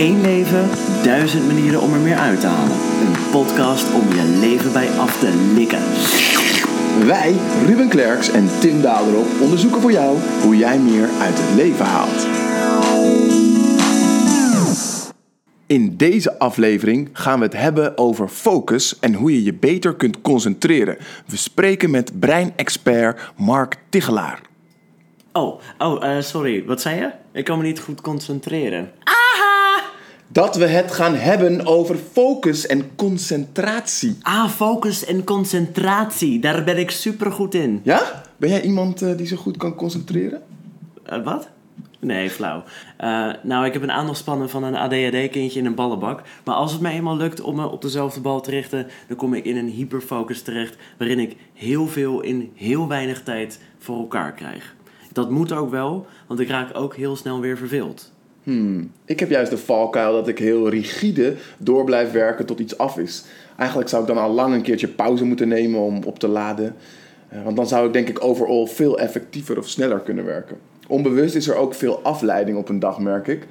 Eén leven, duizend manieren om er meer uit te halen. Een podcast om je leven bij af te likken. Wij, Ruben Klerks en Tim Daderop, onderzoeken voor jou hoe jij meer uit het leven haalt. In deze aflevering gaan we het hebben over focus en hoe je je beter kunt concentreren. We spreken met breinexpert Mark Tigelaar. Oh, oh eh, sorry. Wat zei je? Ik kan me niet goed concentreren. Dat we het gaan hebben over focus en concentratie. Ah, focus en concentratie. Daar ben ik super goed in. Ja? Ben jij iemand eh, die zich goed kan concentreren? Eh, wat? Nee, flauw. Eh, nou, ik heb een aandachtspannen van een ADHD-kindje in een ballenbak. Maar als het mij eenmaal lukt om me op dezelfde bal te richten, dan kom ik in een hyperfocus terecht. Waarin ik heel veel in heel weinig tijd voor elkaar krijg. Dat moet ook wel, want ik raak ook heel snel weer verveeld. Hmm. Ik heb juist de valkuil dat ik heel rigide door blijf werken tot iets af is. Eigenlijk zou ik dan al lang een keertje pauze moeten nemen om op te laden. Eh, Want dan zou ik denk ik overal veel effectiever of sneller kunnen werken. Onbewust is er ook veel afleiding op een dag, merk ik.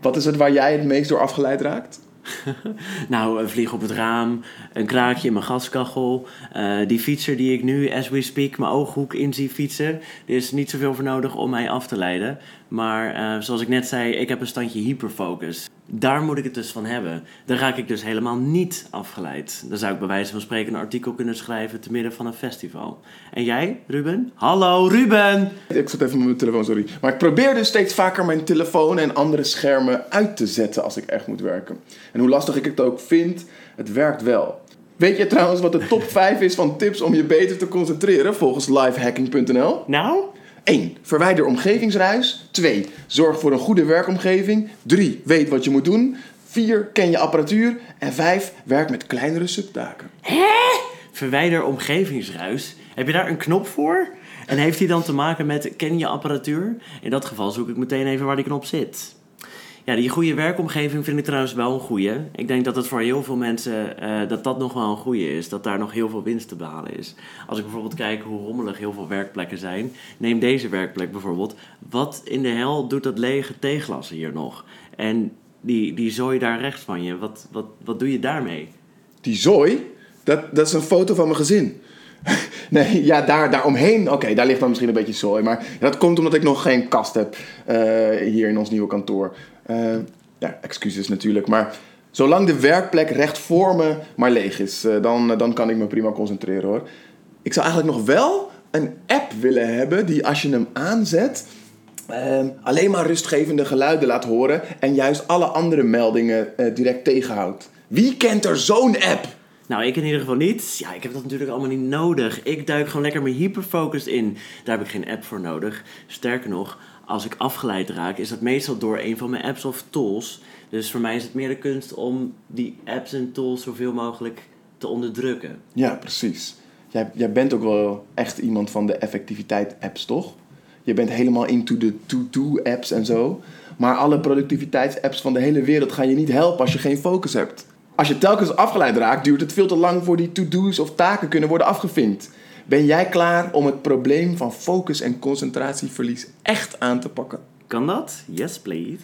Wat is het waar jij het meest door afgeleid raakt? Nou, een vlieg op het raam, een kraakje in mijn gaskachel. eh, die fietser die ik nu, as we speak, mijn ooghoek in zie fietsen. Er is niet zoveel voor nodig om mij af te leiden. Maar eh, zoals ik net zei, ik heb een standje hyperfocus. Daar moet ik het dus van hebben. Dan raak ik dus helemaal niet afgeleid. Dan zou ik bij wijze van spreken een artikel kunnen schrijven te midden van een festival. En jij, Ruben? Hallo, Ruben! Ik zat even met mijn telefoon, sorry. Maar ik probeer dus steeds vaker mijn telefoon en andere schermen uit te zetten als ik echt moet werken. En hoe lastig ik het ook vind, het werkt wel. Weet je trouwens wat de top 5 is van tips om je beter te concentreren volgens livehacking.nl? Nou? 1. Verwijder omgevingsruis. 2. Zorg voor een goede werkomgeving. 3. Weet wat je moet doen. 4. Ken je apparatuur. En 5. Werk met kleinere subtaken. Verwijder omgevingsruis. Heb je daar een knop voor? En heeft die dan te maken met ken je apparatuur? In dat geval zoek ik meteen even waar die knop zit. Ja, die goede werkomgeving vind ik trouwens wel een goede. Ik denk dat het voor heel veel mensen eh, dat dat nog wel een goede is. Dat daar nog heel veel winst te behalen is. Als ik bijvoorbeeld kijk hoe rommelig heel veel werkplekken zijn. Neem deze werkplek bijvoorbeeld. Wat in de hel doet dat lege theeglas hier nog? En die, die zooi daar rechts van je. Wat, wat, wat doe je daarmee? Die zooi, dat, dat is een foto van mijn gezin. Nee, ja, daar, daar omheen. Oké, daar ligt dan misschien een beetje zooi. Maar dat komt omdat ik nog geen kast heb eh, hier in ons nieuwe kantoor. Eh, ja, excuses natuurlijk. Maar zolang de werkplek recht voor me maar leeg is, eh, dan, dan kan ik me prima concentreren hoor. Ik zou eigenlijk nog wel een app willen hebben die als je hem aanzet. eh, alleen maar rustgevende geluiden laat horen en juist alle andere meldingen eh, direct tegenhoudt. Wie kent er zo'n app? Nou, ik in ieder geval niet. Ja, ik heb dat natuurlijk allemaal niet nodig. Ik duik gewoon lekker mijn hyperfocus in. Daar heb ik geen app voor nodig. Sterker nog, als ik afgeleid raak, is dat meestal door een van mijn apps of tools. Dus voor mij is het meer de kunst om die apps en tools zoveel mogelijk te onderdrukken. Ja, precies. Jij, jij bent ook wel echt iemand van de effectiviteit-apps, toch? Je bent helemaal into de to-do-apps en zo. Maar alle productiviteits-apps van de hele wereld gaan je niet helpen als je geen focus hebt. Als je telkens afgeleid raakt, duurt het veel te lang voor die to-do's of taken kunnen worden afgevinkt. Ben jij klaar om het probleem van focus en concentratieverlies echt aan te pakken? Kan dat? Yes, please.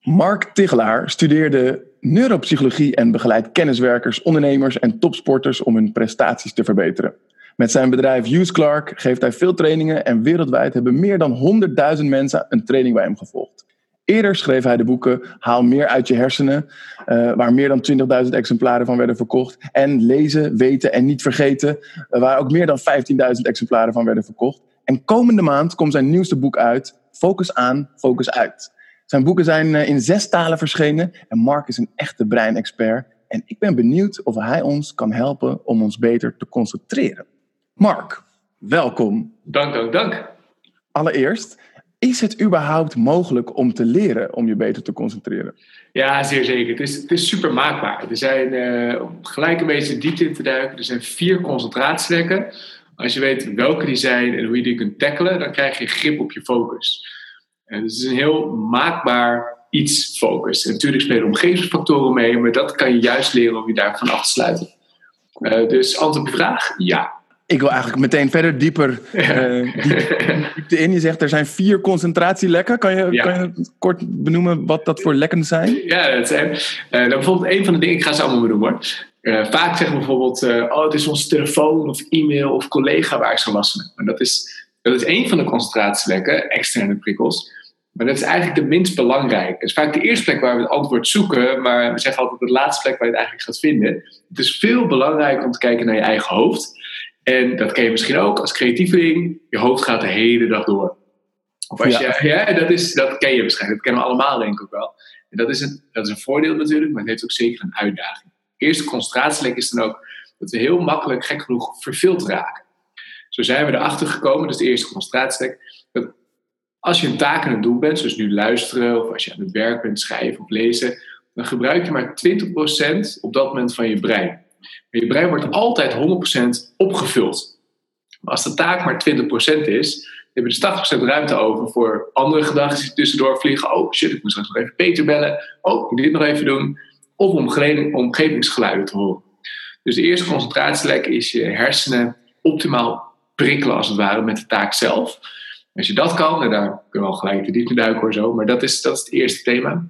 Mark Tigelaar studeerde neuropsychologie en begeleidt kenniswerkers, ondernemers en topsporters om hun prestaties te verbeteren. Met zijn bedrijf Hughes Clark geeft hij veel trainingen en wereldwijd hebben meer dan 100.000 mensen een training bij hem gevolgd. Eerder schreef hij de boeken Haal meer uit je hersenen, eh, waar meer dan 20.000 exemplaren van werden verkocht. En Lezen, Weten en Niet Vergeten, eh, waar ook meer dan 15.000 exemplaren van werden verkocht. En komende maand komt zijn nieuwste boek uit, Focus aan, Focus uit. Zijn boeken zijn eh, in zes talen verschenen en Mark is een echte breinexpert. En ik ben benieuwd of hij ons kan helpen om ons beter te concentreren. Mark, welkom. Dank, dank, dank. Allereerst, is het überhaupt mogelijk om te leren om je beter te concentreren? Ja, zeer zeker. Het is, het is super maakbaar. Er zijn, eh, om gelijk een beetje diepte in te duiken, er zijn vier concentratielekken. Als je weet welke die zijn en hoe je die kunt tackelen, dan krijg je grip op je focus. En dus het is een heel maakbaar iets, focus. En natuurlijk spelen omgevingsfactoren mee, maar dat kan je juist leren om je daarvan af te sluiten. Eh, dus antwoord op je vraag, ja. Ik wil eigenlijk meteen verder dieper uh, diepte in. Je zegt er zijn vier concentratielekken. Kan je, kan je kort benoemen wat dat voor lekken zijn? Ja, dat zijn uh, nou, bijvoorbeeld een van de dingen, ik ga ze allemaal benoemen hoor. Uh, vaak zeggen we bijvoorbeeld, oh het is onze telefoon of e-mail of collega waar ik zo last van heb. Maar dat is, dat is één van de concentratielekken, externe prikkels. Maar dat is eigenlijk de minst belangrijk. Het is vaak de eerste plek waar we het antwoord zoeken, maar we zeggen altijd de laatste plek waar je het eigenlijk gaat vinden. Het is veel belangrijker om te kijken naar je eigen hoofd. En dat ken je misschien ook als creatieveling. Je hoofd gaat de hele dag door. Of als ja. Je, ja, dat, is, dat ken je waarschijnlijk. Dat kennen we allemaal denk ik ook wel. En dat is, een, dat is een voordeel natuurlijk, maar het heeft ook zeker een uitdaging. De eerste concentratielek is dan ook dat we heel makkelijk, gek genoeg, verveeld raken. Zo zijn we erachter gekomen, dat is de eerste concentratielek, dat als je een taak aan het doen bent, zoals nu luisteren, of als je aan het werk bent, schrijven of lezen, dan gebruik je maar 20% op dat moment van je brein. Je brein wordt altijd 100% opgevuld. Maar als de taak maar 20% is, heb je dus 80% ruimte over voor andere gedachten die tussendoor vliegen. Oh shit, ik moet straks nog even Peter bellen. Oh, ik moet dit nog even doen. Of omgevingsgeluiden te horen. Dus de eerste concentratielek is je hersenen optimaal prikkelen als het ware met de taak zelf. Als je dat kan, en daar kunnen we al gelijk de diepte duiken of zo, maar dat is, dat is het eerste thema.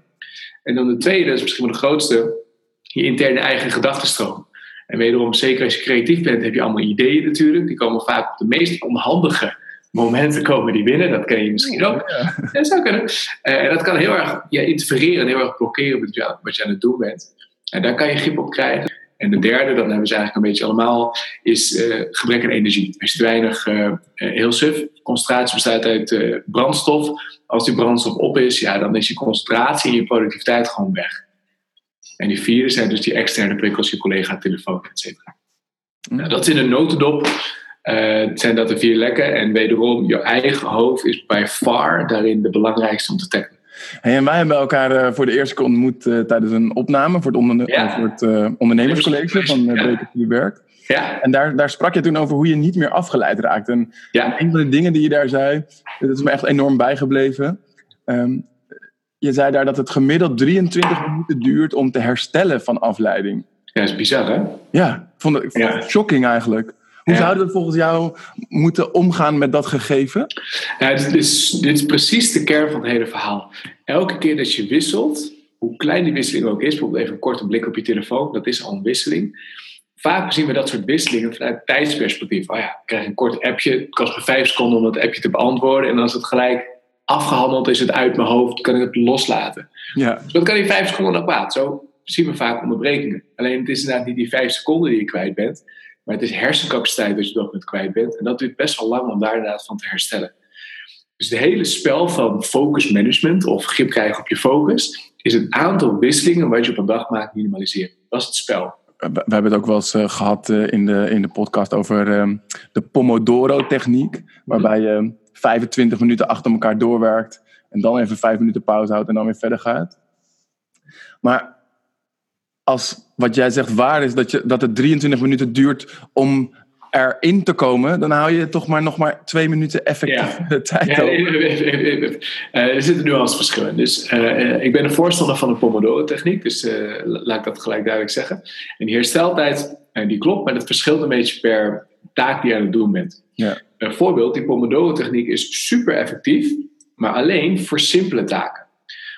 En dan de tweede, dat is misschien wel de grootste, je interne eigen gedachtenstroom. En wederom, zeker als je creatief bent, heb je allemaal ideeën natuurlijk. Die komen vaak op de meest onhandige momenten komen die binnen. Dat ken je misschien ook. Ja. Dat zou kunnen. Uh, en dat kan heel erg ja, interfereren, heel erg blokkeren met wat je aan het doen bent. En daar kan je grip op krijgen. En de derde, dat hebben ze eigenlijk een beetje allemaal, is uh, gebrek aan energie. Als je te weinig, uh, heel suf, concentratie bestaat uit brandstof. Als die brandstof op is, ja, dan is je concentratie en je productiviteit gewoon weg. En die vierde zijn dus die externe prikkels, je collega, telefoon, et cetera. Nou, dat is in een notendop. Uh, zijn dat de vier lekken. En wederom, je eigen hoofd is by far daarin de belangrijkste om te tackelen. Hey, en wij hebben elkaar uh, voor de eerste keer ontmoet uh, tijdens een opname voor het, onder ja. voor het ondernemerscollege van uh, ja. werkt. Ja. En daar, daar sprak je toen over hoe je niet meer afgeleid raakt. En ja. een van de dingen die je daar zei, dat is me echt enorm bijgebleven. Um, je zei daar dat het gemiddeld 23 minuten duurt om te herstellen van afleiding. Ja, dat is bizar hè? Ja, ik vond het, ja. shocking eigenlijk. Hoe zouden we volgens jou moeten omgaan met dat gegeven? Ja, dit, is, dit is precies de kern van het hele verhaal. Elke keer dat je wisselt, hoe klein die wisseling ook is, bijvoorbeeld even een korte blik op je telefoon, dat is al een wisseling. Vaak zien we dat soort wisselingen vanuit tijdsperspectief. Oh ja, ik krijg een kort appje, het kost me vijf seconden om dat appje te beantwoorden. En dan is het gelijk afgehandeld, is het uit mijn hoofd, kan ik het loslaten. Ja. Dus dat kan in vijf seconden nog kwaad. Zo zien we vaak onderbrekingen. Alleen het is inderdaad niet die vijf seconden die je kwijt bent, maar het is hersencapaciteit dat je dat met kwijt bent. En dat duurt best wel lang om daar inderdaad van te herstellen. Dus het hele spel van focus management of grip krijgen op je focus, is het aantal wisselingen wat je op een dag maakt minimaliseren. Dat is het spel. We hebben het ook wel eens uh, gehad uh, in, de, in de podcast over uh, de Pomodoro-techniek, waarbij je 25 minuten achter elkaar doorwerkt en dan even 5 minuten pauze houdt en dan weer verder gaat. Maar als wat jij zegt waar is, dat, je, dat het 23 minuten duurt om erin te komen, dan hou je toch maar nog maar twee minuten effectief ja. tijd ja, over. Uh, er zitten nuanceverschillen. Dus uh, ik ben een voorstander van de Pomodoro-techniek, dus uh, laat ik dat gelijk duidelijk zeggen. En die hersteltijd, die klopt, maar dat verschilt een beetje per taak die je aan het doen bent. Ja. Een voorbeeld, die Pomodoro-techniek is super effectief, maar alleen voor simpele taken.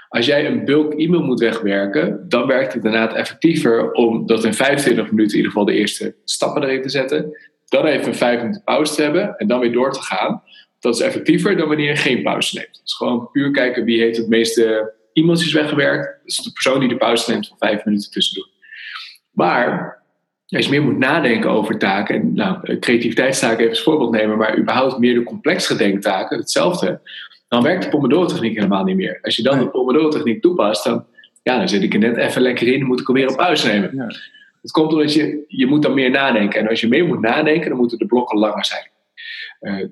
Als jij een bulk e-mail moet wegwerken, dan werkt het inderdaad effectiever om dat in 25 minuten in ieder geval de eerste stappen erin te zetten. Dan even een 5 minuten pauze te hebben en dan weer door te gaan. Dat is effectiever dan wanneer je geen pauze neemt. Dus gewoon puur kijken wie heeft het meeste e-mailtjes weggewerkt. Dat is de persoon die de pauze neemt van 5 minuten tussendoor. Maar als je meer moet nadenken over taken, en nou, creativiteitstaken even als voorbeeld nemen, maar überhaupt meer de complexere denktaken, hetzelfde, dan werkt de Pomodoro-techniek helemaal niet meer. Als je dan de Pomodoro-techniek toepast, dan, ja, dan zit ik er net even lekker in, dan moet ik weer op pauze nemen. Het komt omdat je, je moet dan meer nadenken. En als je meer moet nadenken, dan moeten de blokken langer zijn. Uh,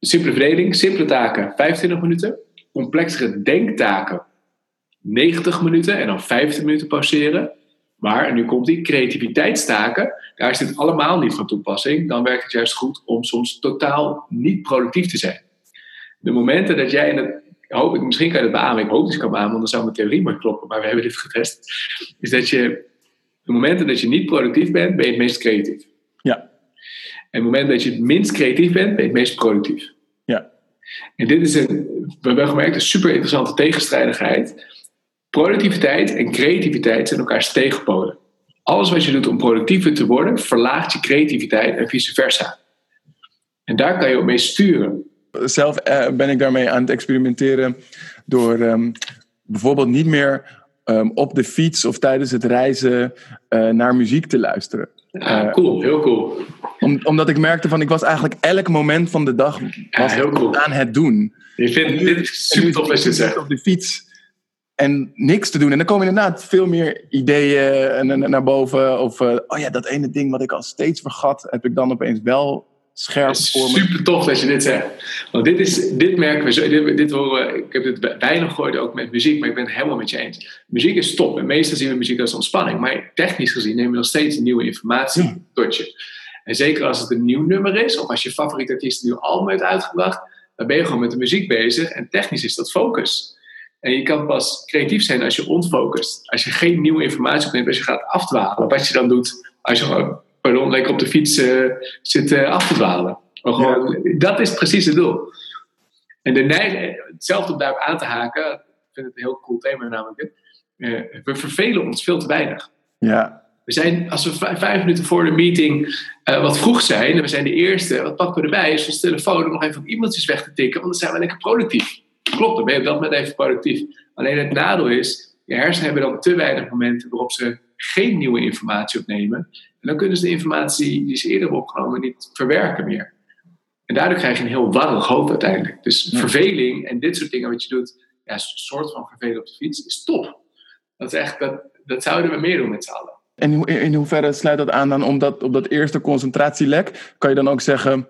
simpele verdeling, simpele taken 25 minuten, complexere denktaken 90 minuten en dan 15 minuten pauzeren. Maar, en nu komt die, creativiteitstaken, daar is dit allemaal niet van toepassing. Dan werkt het juist goed om soms totaal niet productief te zijn. De momenten dat jij in het, hoop ik, misschien kan je het beamen, ik hoop dat je kan beamen, want dan zou mijn theorie maar kloppen, maar we hebben dit getest. Is dat je, de momenten dat je niet productief bent, ben je het meest creatief. Ja. het moment dat je het minst creatief bent, ben je het meest productief. Ja. En dit is een, we hebben gemerkt, een super interessante tegenstrijdigheid. Productiviteit en creativiteit zijn elkaars tegenpolen. Alles wat je doet om productiever te worden, verlaagt je creativiteit en vice versa. En daar kan je op mee sturen. Zelf eh, ben ik daarmee aan het experimenteren door ehm, bijvoorbeeld niet meer ehm, op de fiets of tijdens het reizen uh, naar muziek te luisteren. Ja, Uh, cool, heel cool. Om, omdat ik merkte van ik was eigenlijk elk moment van de dag was heel cool. aan het doen. Je vindt, dit is super tof als je zegt. op de fiets en niks te doen. En dan komen inderdaad veel meer ideeën en- en- naar boven. Of, eh, oh ja, dat ene ding wat ik al steeds vergat, heb ik dan opeens wel scherp voor me. super tof dat je dit zegt. Want dit, is, dit merken we zo. Dit, dit horen, ik heb dit weinig gehoord ook met muziek, maar ik ben het helemaal met je eens. Muziek is top. En meestal zien we muziek als ontspanning. Maar technisch gezien nemen we nog steeds nieuwe informatie Ja. tot je. En zeker als het een nieuw nummer is, of als je favoriete artiest een nieuw album heeft uitgebracht, dan ben je gewoon met de muziek bezig. En technisch is dat focus. En je kan pas creatief zijn als je ontfocust. Als je geen nieuwe informatie opneemt, als je gaat afdwalen. Wat je dan doet als je gewoon, pardon, lekker op de fiets eh, zit eh, af te dwalen. Maar gewoon, Dat is precies het doel. En de neiging, hetzelfde om daarop aan te haken, ik vind het een heel cool thema namelijk. Eh, we vervelen ons veel te weinig. Ja, We zijn, als we vijf, vijf minuten voor de meeting eh, wat vroeg zijn, en we zijn de eerste, wat pakken we erbij? Is onze telefoon om nog even e-mailtjes weg te tikken, want dan zijn we lekker productief. Klopt, dan ben je op dat moment even productief. Alleen het nadeel is, je hersenen hebben dan te weinig momenten waarop ze geen nieuwe informatie opnemen. En dan kunnen ze de informatie die ze eerder hebben opgenomen niet verwerken meer. En daardoor krijg je een heel warrig hoofd uiteindelijk. Dus Ja. verveling en dit soort dingen wat je doet, ja, een soort van vervelen op de fiets, is top. Dat, is echt, dat, dat zouden we meer doen met z'n allen. En in, hoeverre sluit dat aan dan op dat, op dat eerste concentratielek? Kan je dan ook zeggen,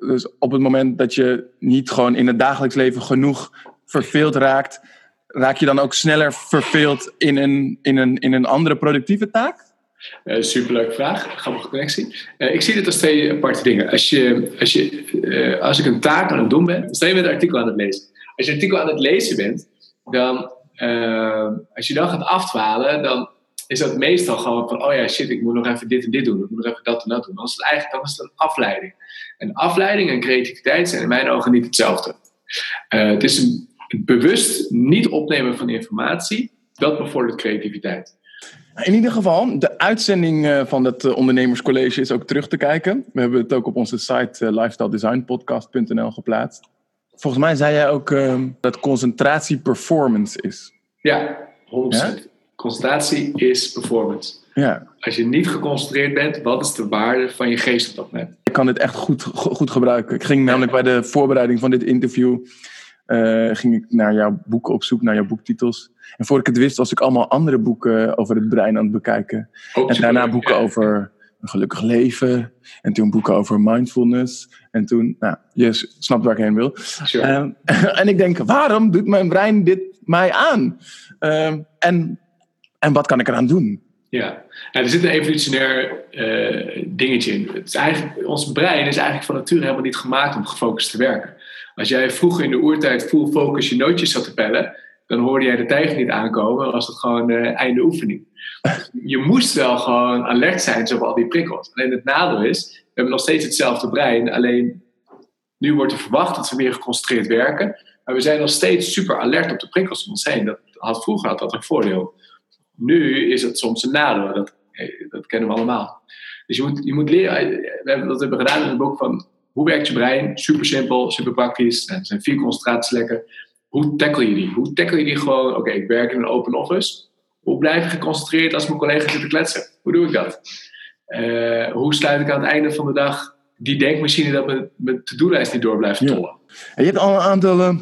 dus op het moment dat je niet gewoon in het dagelijks leven genoeg verveeld raakt, raak je dan ook sneller verveeld in een, in een, in een andere productieve taak? Uh, superleuke vraag, grappige connectie. Uh, ik zie dit als twee aparte dingen. Als, je, als, je, uh, als ik een taak aan het doen ben, stel je bent een artikel aan het lezen. Als je een artikel aan het lezen bent, dan, als je dan gaat afdwalen, dan is dat meestal gewoon van, oh ja, shit, ik moet nog even dit en dit doen. Ik moet nog even dat en dat doen. Dan is het eigenlijk dan is het een afleiding. En afleiding en creativiteit zijn in mijn ogen niet hetzelfde. Het is een bewust niet opnemen van informatie, dat bevordert creativiteit. In ieder geval, de uitzending uh, van het uh, ondernemerscollege is ook terug te kijken. We hebben het ook op onze site uh, lifestyledesignpodcast.nl geplaatst. Volgens mij zei jij ook ehm, dat concentratie performance is. Ja, 100%. Ja? Concentratie is performance. Ja. Als je niet geconcentreerd bent, wat is de waarde van je geest op dat moment? Ik kan dit echt goed, goed gebruiken. Ik ging namelijk bij de voorbereiding van dit interview... Uh, ging ik naar jouw boeken op zoek, naar jouw boektitels. En voor ik het wist, was ik allemaal andere boeken over het brein aan het bekijken. Ook en daarna boeken ja. over een gelukkig leven. En toen boeken over mindfulness. En toen, nou, je snapt waar ik heen wil. Sure. Uh, en ik denk, waarom doet mijn brein dit mij aan? Uh, en, en wat kan ik eraan doen? Ja, nou, er zit een evolutionair uh, dingetje in. Het is eigenlijk, ons brein is eigenlijk van nature helemaal niet gemaakt om gefocust te werken. Als jij vroeger in de oertijd full focus je nootjes zat te pellen, dan hoorde jij de tijger niet aankomen, dan was het gewoon uh, einde oefening. Je moest wel gewoon alert zijn op al die prikkels. Alleen het nadeel is, we hebben nog steeds hetzelfde brein, alleen nu wordt er verwacht dat we meer geconcentreerd werken, maar we zijn nog steeds super alert op de prikkels om ons heen. Dat had, vroeger had dat een voordeel. Nu is het soms een nadeel, dat, dat kennen we allemaal. Dus je moet, je moet leren, we hebben dat hebben we gedaan in het boek van hoe werkt je brein? Super simpel, super praktisch. Er zijn vier concentratielekken. Hoe tackle je die? Hoe tackle je die gewoon? Oké, okay, ik werk in een open office. Hoe blijf ik geconcentreerd als mijn collega's zitten kletsen? Hoe doe ik dat? Uh, hoe sluit ik aan het einde van de dag die denkmachine dat mijn, mijn to-do-lijst niet door blijft tollen? Ja. En je hebt al een aantal uh,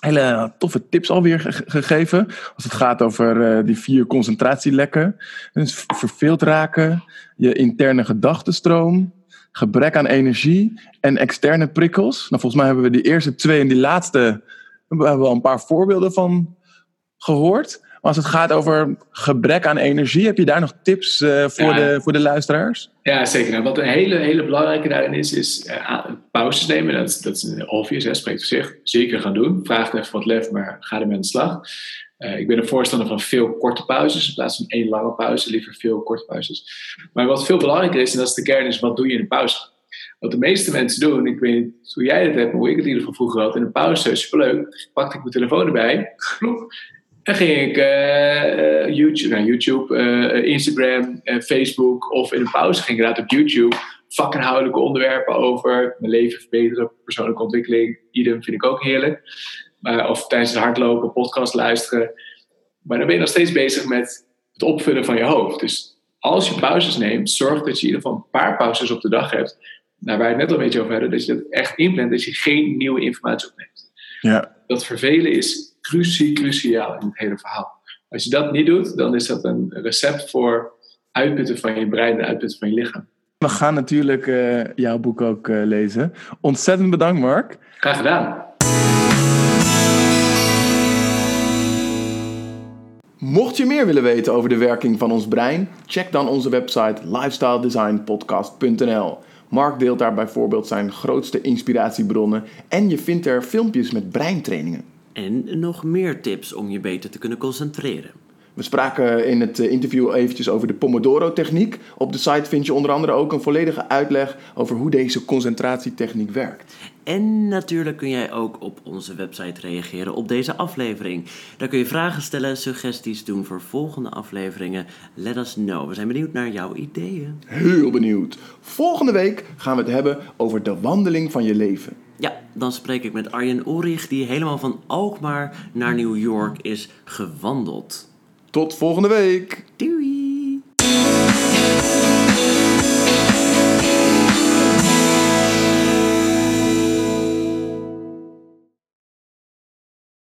hele toffe tips alweer ge gegeven. Als het gaat over uh, die vier concentratielekken. Dus verveeld raken, je interne gedachtenstroom, gebrek aan energie en externe prikkels. Nou, volgens mij hebben we die eerste twee en die laatste hebben we al een paar voorbeelden van gehoord. Maar als het gaat over gebrek aan energie, heb je daar nog tips uh, voor, ja. de, voor de luisteraars? Ja, zeker. Nou, wat een hele, hele belangrijke daarin is, is uh, pauzes nemen. Dat, dat is obvious, hè, spreekt voor zich. Zeker gaan doen. Vraag even wat lef, maar ga ermee aan de slag. Uh, ik ben een voorstander van veel korte pauzes in plaats van één lange pauze, liever veel korte pauzes. Maar wat veel belangrijker is, en dat is de kern, is wat doe je in de pauze? Wat de meeste mensen doen, ik weet niet hoe jij het hebt, hoe ik het in ieder geval vroeger had, in een pauze, superleuk, pakte ik mijn telefoon erbij, ploep, en ging ik uh, YouTube, nou, YouTube Instagram, Facebook of in een pauze ging ik inderdaad op YouTube vakinhoudelijke onderwerpen over mijn leven verbeteren, persoonlijke ontwikkeling. Idem vind ik ook heerlijk. Maar, of tijdens het hardlopen, podcast luisteren. Maar dan ben je nog steeds bezig met het opvullen van je hoofd. Dus als je pauzes neemt, zorg dat je in ieder geval een paar pauzes op de dag hebt. Nou, waar we het net al een beetje over hadden, dat je dat echt inplant, dat je geen nieuwe informatie opneemt. Ja. Dat vervelen is crucie, cruciaal in het hele verhaal. Als je dat niet doet, dan is dat een recept voor uitputten van je brein en uitputten van je lichaam. We gaan natuurlijk uh, jouw boek ook uh, lezen. Ontzettend bedankt, Mark. Graag gedaan. Mocht je meer willen weten over de werking van ons brein, check dan onze website lifestyledesignpodcast.nl. Mark deelt daar bijvoorbeeld zijn grootste inspiratiebronnen en je vindt er filmpjes met breintrainingen. En nog meer tips om je beter te kunnen concentreren. We spraken in het eh, interview eventjes over de Pomodoro-techniek. Op de site vind je onder andere ook een volledige uitleg over hoe deze concentratietechniek werkt. En natuurlijk kun jij ook op onze website reageren op deze aflevering. Daar kun je vragen stellen, suggesties doen voor volgende afleveringen. Let us know. We zijn benieuwd naar jouw ideeën. Heel benieuwd. Volgende week gaan we het hebben over de wandeling van je leven. Ja, dan spreek ik met Arjen Ulrich, die helemaal van Alkmaar naar New York is gewandeld. Tot volgende week.